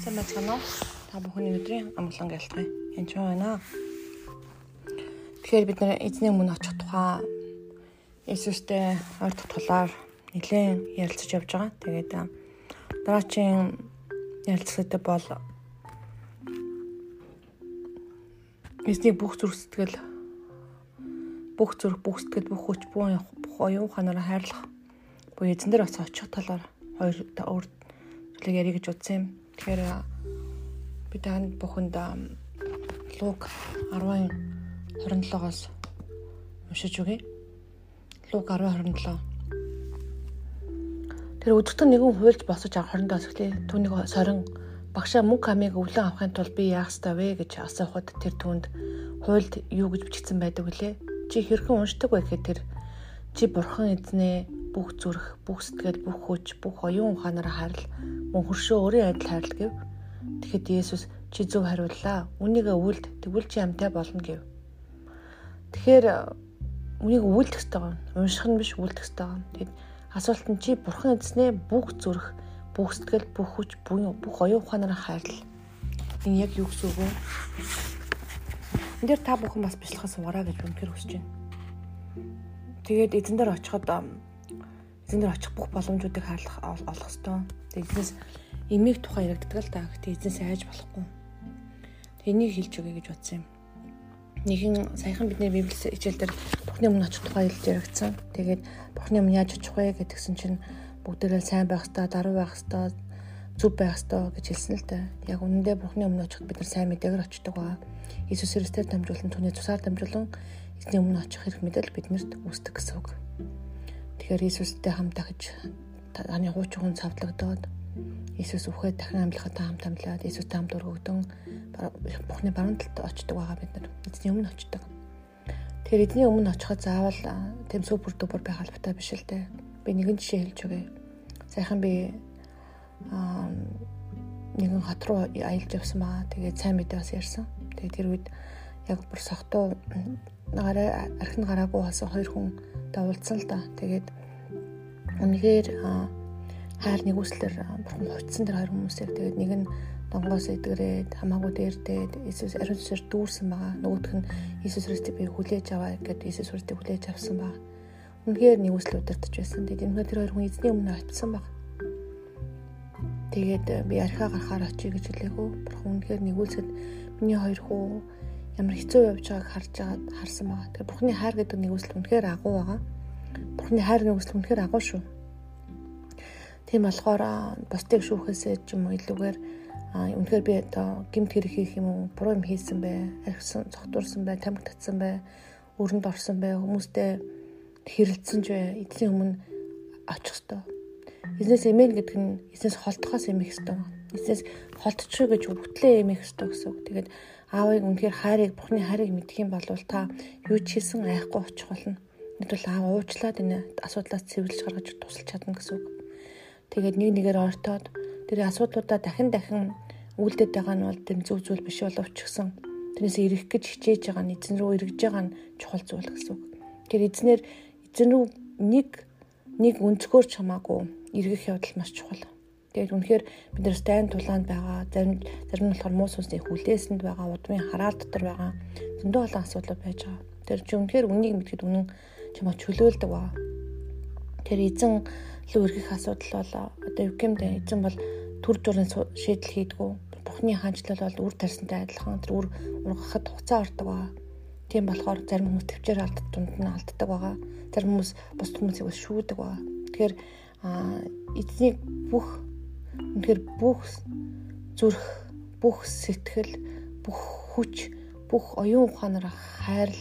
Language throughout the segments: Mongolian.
Сайн байна уу? Та бүхний өдрийн амглан гэлтгий. Энд ч байна. Тэгэхээр бид нэр эзний өмнө очих тухай Иесустэй ойр тутгалаар нэлээд ярилцаж явж байгаа. Тэгээд дараачийн ярилцлагад бол эзний бүх зүрх сэтгэл бүх зүрх бүх сэтгэл бүх хүч бүх оюун ухаанаараа хайрлах буюу эзэн дээр бас очих талаар хоёр өөр зүйлийг ярих гэж утсан юм. Тэгэхээр би танд бүхэнд Лук 10:27-оос уншиж өгье. Лук 10:27. Тэр өдөртөө нэгэн хуйлж босож авах 20-оос эхлэе. Түүнийг сорин багшаа мөнгө хамыг өвлөн авахын тулд би яах ёстой вэ гэж асуухад тэр түүнд хуйлд юу гэж бичигдсэн байдаг вүлээ? Чи хэрхэн уншдаг вэ гэхээр тэр чи бурхан эзнээ бүх зүрх, бүх сэтгэл, бүх хүч, бүх оюун ухаанаараа харил мөн хөршөө өөрийн адил харил гэв. Тэгэхэд Есүс чи зөв хариуллаа. Үнийг өвөлд тэгвэл чи амтай болно гэв. Тэгэхээр үнийг өвөлдөх ёстой гоо. Унших нь биш өвөлдөх ёстой гоо. Тэгэд асуулт нь чи бурхан эзнээ бүх зүрх, бүх сэтгэл, бүх хүч, бүх оюун ухаанаараа харил. Энэ яг юу гэсэн үг вэ? Энд дээр та бүхэн бас бичлэхээ суугараа гэж үнэхээр хүсэж байна. Тэгээд эзэн дээр очиход эзэн дээр очих бүх боломжуудыг хаалах олох ёстой. Тэгээд эзнээс эмийг тухай яригддаг л да. Гэтэ эзнээс айж болохгүй. Тэнийг хэлж өгье гэж бодсон юм. Нэгэн саяхан бидний библи хичээл дээр Бурхны өмнө очих тухай хэлж яригдсан. Тэгээд Бурхны өмнө яаж очих вэ гэдгсэн чинь бүгдээрээ сайн байх хэрэгтэй, даруй байх хэрэгтэй, зүв байх хэрэгтэй гэж хэлсэн л дээ. Яг үнэндээ Бурхны өмнө очиход бид нар сайн мэдээгээр очдог ба Иесус Христээр дамжуулан түүний тусаар дамжуулан эзний өмнө очих хэрэг мэдэл биднэрт үүсдэг гэсэн үг. Тэгэхээр Иесустэй хамт дахиж таны хууч хүн цавдлагдаад Иесус үхээд дахин амьлахад хамт амьлаад Иесустэй хамт өргөгдөн Бухны баруун талд очдог байгаа бид нар. Эзний өмнө очдог. Тэгэхээр эзний өмнө очиход заавал тэм супер дупер байх албатай биш л дээ. Би нэгэн жишээ хэлж өгье. Сайхан би аа нэгэн хот руу аялж явсан байгаа. Тэгээд сайн мэдээ бас ярьсан. Тэгээд тэр үед яг бүр сохтуу гараа архин гараагүй болсон хоёр хүн давуулсан л да. Тэгээд үнэхээр хайр нэгүслэр бурхан хувцсан тэр хоёр хүмүүсийг тэгээд нэг нь донгоос эдгрээд хамаагүй дээрдээд Иесус ариун сүсээр дүүрсэн байгаа. Нөгөөх нь Иесус Христийг би хүлээж аваа гэдээ Иесус Христийг хүлээж авсан баг. Үнэхээр нэгүсэл удирдах байсан. Тэгээд энэ тэр хоёр хүн эзний өмнө очсон баг. Тэгээд би архиа гарахаар очие гэж хэлээгүү. Бурхан үнэхээр нэгүүлсэд миний хоёр хүү ямар хэцүү явж байгааг харж байгаад харсан байгаа. Тэгэхээр Бурхны хайр гэдэг нэгүсэл үнэхээр агуу байгаа. Бурхны хайр нэгүсэл үнэхээр агуу шүү. Тийм болохоор бусдыг шүүхээсээ ч юм уу илүүгээр үнэхээр би одоо гимт хэрэг хийх юм уу, буруу юм хийсэн бай, архисан, цогтурсан бай, тамхи татсан бай, өрөнд орсон бай, хүмүүстэй хэрэлдсэн ч бай, эзний өмнө очих ёстой. Эзнээс эмэн гэдэг нь эзнээс холдохоос эмэх ёстой. Эзнээс холдчих гэж өвтлээ эмэх ёстой гэсэн үг. Тэгээд аавыг үнэхээр хайрыг бурхны хайрыг мэдэх юм бол та юу ч хийсэн айхгүй очих болно. Нэгдвэл аав уучлаад энэ асуудлаас цэвэрлж гаргаж тусалж чадна гэсэн үг. Тэгээд нэг нэгээр ойртоод тэр асуудлуудаа дахин дахин үлдээд байгаа нь бол тэм зөв зүйл биш боловч гсэн. Тэрнээс ирэх гэж хичээж байгаа нь эзэн рүү эргэж байгаа нь чухал зүйл гэсэн үг. Тэр эзнэр эзэн рүү нэг нэг өнцгөр ч хамаагүй эргэх явдал маш чухал. Тэгээд үнэхээр бид нар стайн тулаанд байгаа. Зарим зарим нь болохоор муус усны хүлээсэнд байгаа, удмын хараал дотор байгаа. Зөндөө олон асуудал байж байгаа. Тэр чи үнэхээр үнийг мэдхэд үнэн чамаа чөлөөлдөг ба. Тэр эзэн лөө өргөх асуудал бол одоо гэмдэ эзэн бол төр журын шийдэл хийдгүү. Бухны хаанчлал бол үр тарсантай адилхан тэр үр ургахад хугацаа ордог ба. Тийм болохоор зарим хүмүүс төвчээр алддаг дунд нь алддаг байгаа. Зарим хүмүүс бус хүмүүсийг шүүдэг ба. Тэгэхээр эзний бүх Үнэхээр бүх зүрх, бүх сэтгэл, бүх хүч, бүх оюун ухаанаар хайрл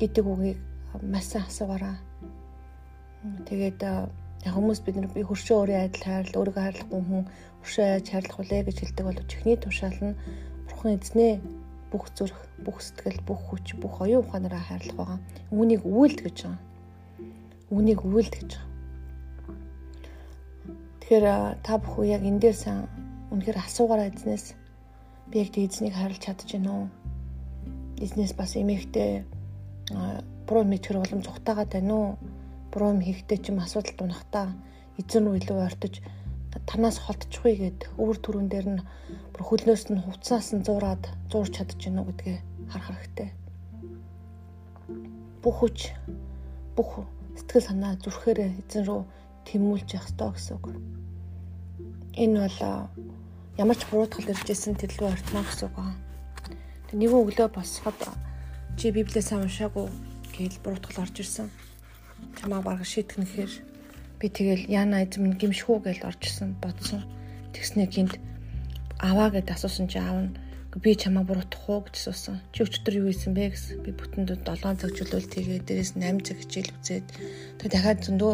гэдэг үгийг маш сайн асуугаараа. Тэгээд хүмүүс бид нар би хөршөө өөрийн адил хайрл, өөрийгөө хайрлахгүй хүн хөршөө айж хайрлах үлээ гэж хэлдэг бол чихний тушаал нь бурхан эзнээ бүх зүрх, бүх сэтгэл, бүх хүч, бүх оюун ухаанаараа хайрлах байгаа. Үүнийг үйлд гэж байгаа. Үүнийг үйлд гэж байгаа. Тэгэхээр та бүхэн яг энэ дээр сан үнэхээр асуугаараа эзнээс би яг эзнийг харилж чадж байна уу? Эзнээс бас эмэхтэй буруу мэдхэр боломж зугатаагаад байна уу? Буруу хийхдээ ч юм асуудал дунахтаа эзэн рүү илүү ойртож танаас холдчихгүй гэд өвөр түрүүн дээр нь бүр хөлнөөс нь хувцаас нь зуураад зуурч чадчих гинөө гэдгээ харах хэрэгтэй. Бүх хүч бүх сэтгэл санаа зүрхээрээ эзэн рүү тэмүүлж явах ёстой гэсэн үг. Энэ бол ямар ч буруутгал иржсэн тэрлүү ортно гэсэн үг. Тэг нэгэн өглөө босоход чи библиэсээ уншаагүй гэж буруутгал орж ирсэн. Чамаа бараг шийтгэх нэхэр Би тэгэл яана эзэм гимшхүү гэж орж исэн бодсон. Тэгснэ гинт аваа гэд асуусан чи аав нь би чамаа буруутгах уу гэж асуусан. Чи өчтөр юу хийсэн бэ гэсэн. Би бүтэнд 7 цаг чөлөөл тэгээ дээрээс 8 цаг хичээл үзээд тэгээ дахиад зөндөө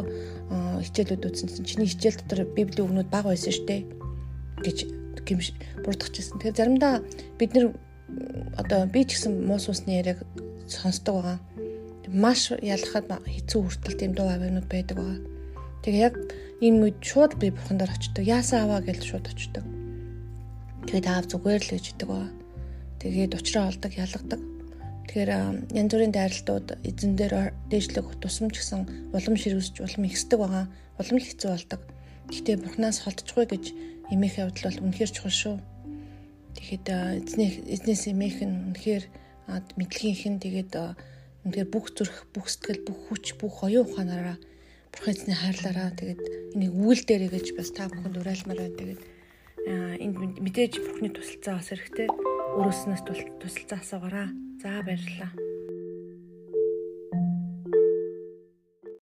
хичээлүүд үзсэн. Чиний хичээл дотор библийн үгнүүд бага байсан шүү дээ гэж гимш буруутгах гэсэн. Тэгээ заримдаа бид нэр одоо би ч гэсэн муус усны яриаг сонсдог байгаа. Маш ялахад хэцүү хүртэл тийм дуу авианууд байдаг байгаа Тэгээ яг ийм үед шууд би бурхан дээр очдог. Яасан аваа гэж шууд очдог. Тэгээд аав зүгээр л гэж идэг ба. Тэгээд учраа олдог, ялгадаг. Тэгэхээр янз бүрийн дайралтууд эзэн дээр дээшлэг тусамж гэсэн улам ширүүсч улам ихсдэг байгаа. Улам л хэцүү болдог. Гэхдээ бурхнаас холдчихгүй гэж эмээх явдал бол үнэхээр чухал шүү. Тэгэхэд эзний эзнээс эмээх нь үнэхээр мэдлэгийнх нь тэгээд үнэхээр бүх зүрх, бүх сэтгэл, бүх хүч, бүх оюун ухаанаараа бурхан эзний хайрлаараа тэгээд энийг үйл дээрээ гэж бас та бүхэнд уриалмаар байна. Тэгээд энд мэдээж бурхны тусалцаа бас хэрэгтэй. Өөрөөснөөс тусалцаа асуугаараа. За баярлалаа.